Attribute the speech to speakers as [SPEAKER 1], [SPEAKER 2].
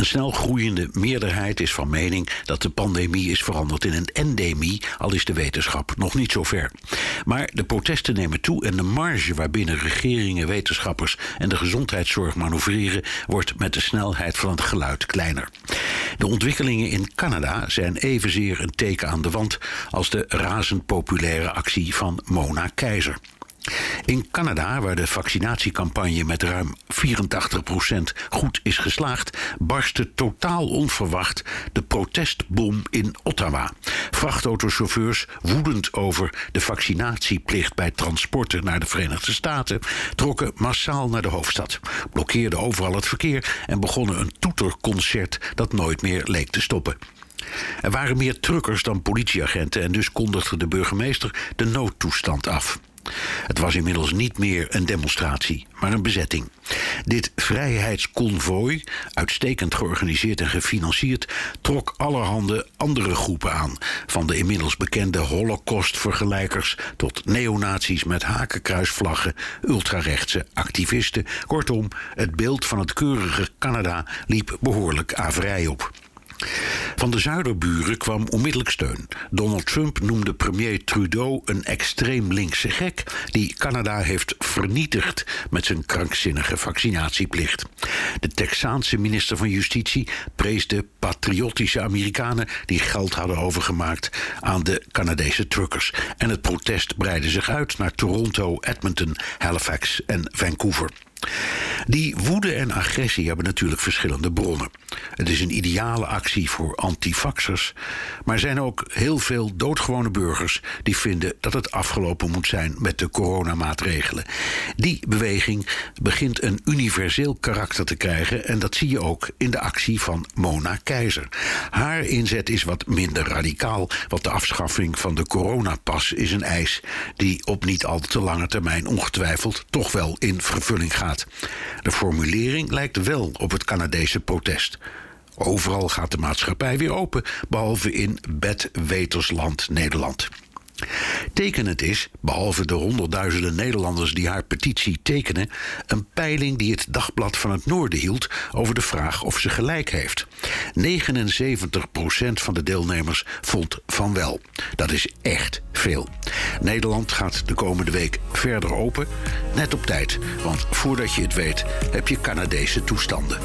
[SPEAKER 1] Een snel groeiende meerderheid is van mening dat de pandemie is veranderd in een endemie, al is de wetenschap nog niet zo ver. Maar de protesten nemen toe en de marge waarbinnen regeringen, wetenschappers en de gezondheidszorg manoeuvreren wordt met de snelheid van het geluid kleiner. De ontwikkelingen in Canada zijn evenzeer een teken aan de wand als de razend populaire actie van Mona Keizer. In Canada, waar de vaccinatiecampagne met ruim 84% goed is geslaagd, barstte totaal onverwacht de protestbom in Ottawa. Vrachtautochauffeurs, woedend over de vaccinatieplicht bij transporten naar de Verenigde Staten, trokken massaal naar de hoofdstad, blokkeerden overal het verkeer en begonnen een toeterconcert dat nooit meer leek te stoppen. Er waren meer truckers dan politieagenten en dus kondigde de burgemeester de noodtoestand af. Het was inmiddels niet meer een demonstratie, maar een bezetting. Dit vrijheidsconvooi, uitstekend georganiseerd en gefinancierd, trok allerhande andere groepen aan. Van de inmiddels bekende Holocaust-vergelijkers tot neonazies met hakenkruisvlaggen, ultrarechtse activisten. Kortom, het beeld van het keurige Canada liep behoorlijk averij op. Van de zuiderburen kwam onmiddellijk steun. Donald Trump noemde premier Trudeau een extreem linkse gek die Canada heeft vernietigd met zijn krankzinnige vaccinatieplicht. De Texaanse minister van Justitie prees de patriotische Amerikanen die geld hadden overgemaakt aan de Canadese truckers. En het protest breidde zich uit naar Toronto, Edmonton, Halifax en Vancouver. Die woede en agressie hebben natuurlijk verschillende bronnen. Het is een ideale actie voor antifaxers, maar er zijn ook heel veel doodgewone burgers die vinden dat het afgelopen moet zijn met de coronamaatregelen. Die beweging begint een universeel karakter te krijgen en dat zie je ook in de actie van Mona Keizer. Haar inzet is wat minder radicaal, want de afschaffing van de coronapas is een eis die op niet al te lange termijn ongetwijfeld toch wel in vervulling gaat. De formulering lijkt wel op het Canadese protest. Overal gaat de maatschappij weer open, behalve in bedwetersland Nederland. Tekenend is, behalve de honderdduizenden Nederlanders die haar petitie tekenen, een peiling die het Dagblad van het Noorden hield over de vraag of ze gelijk heeft. 79% van de deelnemers vond van wel. Dat is echt veel. Nederland gaat de komende week verder open, net op tijd, want voordat je het weet heb je Canadese toestanden.